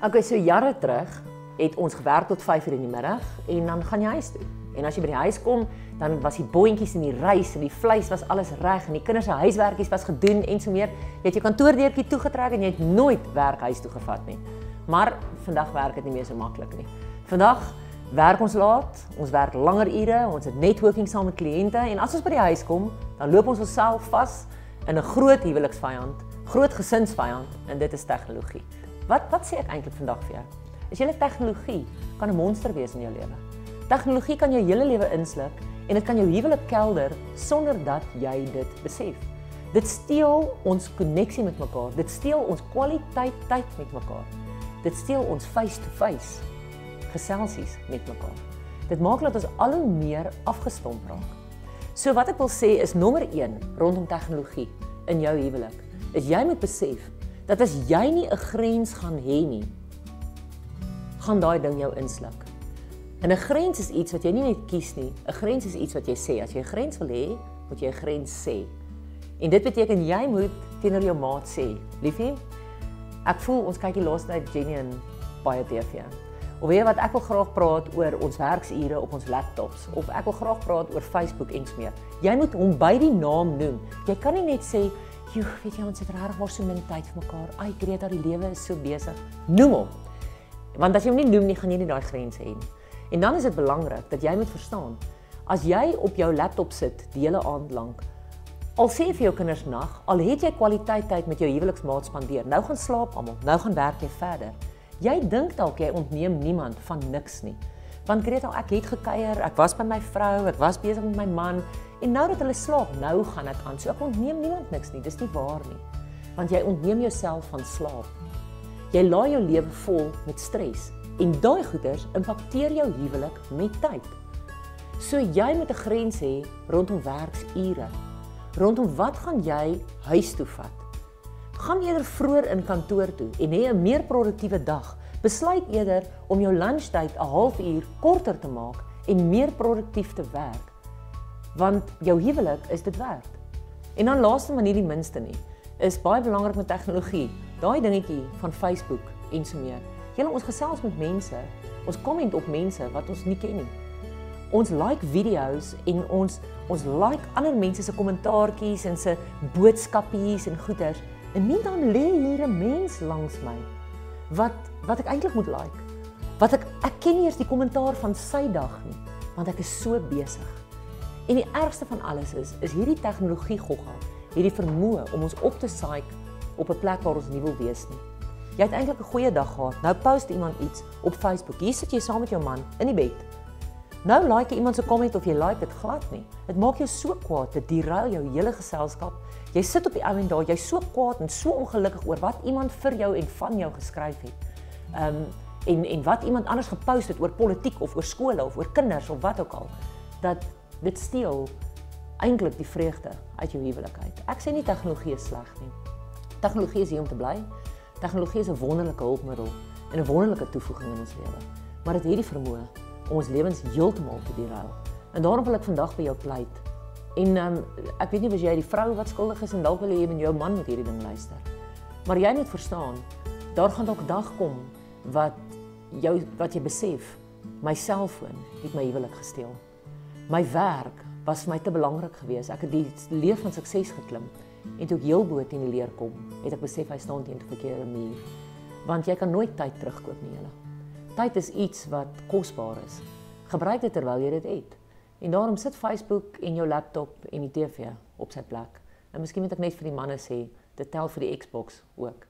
Okay, so jare terug het ons gewerk tot 5:00 in die middag en dan gaan jy huis toe. En as jy by die huis kom, dan was die boontjies en die rys en die vleis was alles reg en die kinders se huiswerkies was gedoen en so meer. Jy het jou kantoordeurtjie toegetrek en jy het nooit werk huis toe gevat nie. Maar vandag werk dit nie meer so maklik nie. Vandag werk ons laat, ons werk langer ure, ons het networking saam met kliënte en as ons by die huis kom, dan loop ons onsself vas in 'n groot huweliksvyand, groot gesinsvyand en dit is tegnologie. Wat wat sê ek eintlik vandag vir jou? Is julle tegnologie kan 'n monster wees in jou lewe. Tegnologie kan jou hele lewe insluk en dit kan jou huwelik kelder sonder dat jy dit besef. Dit steel ons koneksie met mekaar. Dit steel ons kwaliteit tyd met mekaar. Dit steel ons face-to-face geselsies met mekaar. Dit maak dat ons al hoe meer afgestomp raak. So wat ek wil sê is nommer 1 rondom tegnologie in jou huwelik. Is jy moet besef dat as jy nie 'n grens gaan hê nie, gaan daai ding jou insluk. En 'n grens is iets wat jy nie net kies nie. 'n Grens is iets wat jy sê. As jy 'n grens wil hê, moet jy 'n grens sê. En dit beteken jy moet teenoor jou maat sê, liefie, ek voel ons kyk die laaste tyd Jenny en baie TV. Of weet wat ek wil graag praat oor ons werksure op ons laptops of ek wil graag praat oor Facebook en so meer. Jy moet hom by die naam noem. Jy kan nie net sê, "Joe, weet jy ons het regtig maar so min tyd vir mekaar. Ai, Greta, die lewe is so besig." Noem hom. Want as jy hom nie noem nie, gaan jy nie daai grense hê nie. En dan is dit belangrik dat jy moet verstaan, as jy op jou laptop sit die hele aand lank, al sê vir jou kinders nag, al het jy kwaliteit tyd met jou huweliksmaat spandeer, nou gaan slaap almal, nou gaan werk jy verder. Jy dink dalk jy ontneem niemand van niks nie. Want Greta, ek het gekuier, ek was by my vrou, ek was besig met my man en nou dat hulle slaap, nou gaan dit aan. So ek ontneem niemand niks nie. Dis nie waar nie. Want jy ontneem jouself van slaap. Jy laai jou lewe vol met stres en daai goeders impakteer jou huwelik met tyd. So jy moet 'n grens hê rondom werksure. Rondom wat gaan jy huis toe vat? Gaan eerder vroeër in kantoor toe en hê 'n meer produktiewe dag. Besluit eerder om jou lunchtyd 'n halfuur korter te maak en meer produktief te werk. Want jou huwelik is dit werd. En dan laaste maar nie die minste nie, is baie belangrik met tegnologie daai dingetjie van Facebook en so meer. Julle ons gesels met mense, ons komment op mense wat ons nie ken nie. Ons like video's en ons ons like ander mense se kommentaartjies en se boodskapies en goeters. En nie dan lê hier 'n mens langs my wat wat ek eintlik moet like. Wat ek ek ken nie eers die kommentaar van sy dag nie, want ek is so besig. En die ergste van alles is is hierdie tegnologie gogga, hierdie vermoë om ons op te saai op 'n plek waar ons nie wil wees nie. Jy het eintlik 'n goeie dag gehad. Nou post iemand iets op Facebook. Hier sit jy saam met jou man in die bed. Nou like iemand se comment of jy like dit glad nie. Dit maak jou so kwaad, dit derail jou hele geselskap. Jy sit op die ou en daar, jy's so kwaad en so ongelukkig oor wat iemand vir jou en van jou geskryf het. Ehm um, en en wat iemand anders gepost het oor politiek of oor skole of oor kinders of wat ook al. Dat dit steel eintlik die vreugde uit jou huwelikheid. Ek sê nie tegnologie is sleg nie. Tegnologie is hier om te bly. Tegnologie is 'n wonderlike hulpmiddel en 'n wonderlike toevoeging in ons lewe. Maar dit het die vermoë om ons lewens heeltemal te derail. En daarom wil ek vandag by jou pleit. En um, ek weet nie of jy die vrou wat skuldig is en dalk wil jy met jou man met hierdie ding luister. Maar jy moet verstaan, daar gaan dalk 'n dag kom wat jou wat jy besef, my selfoon het my huwelik gesteel. My werk was vir my te belangrik geweest. Ek het die leef van sukses geklim. En toe ek heel bo teen die leer kom, het ek besef hy staan teen 'n verkeerde muur. Want jy kan nooit tyd terugkoop nie, julle. Tyd is iets wat kosbaar is. Gebruik dit terwyl jy dit het. En daarom sit Facebook en jou laptop en die TV op sy plek. En miskien moet ek net vir die manne sê, dit tel vir die Xbox ook.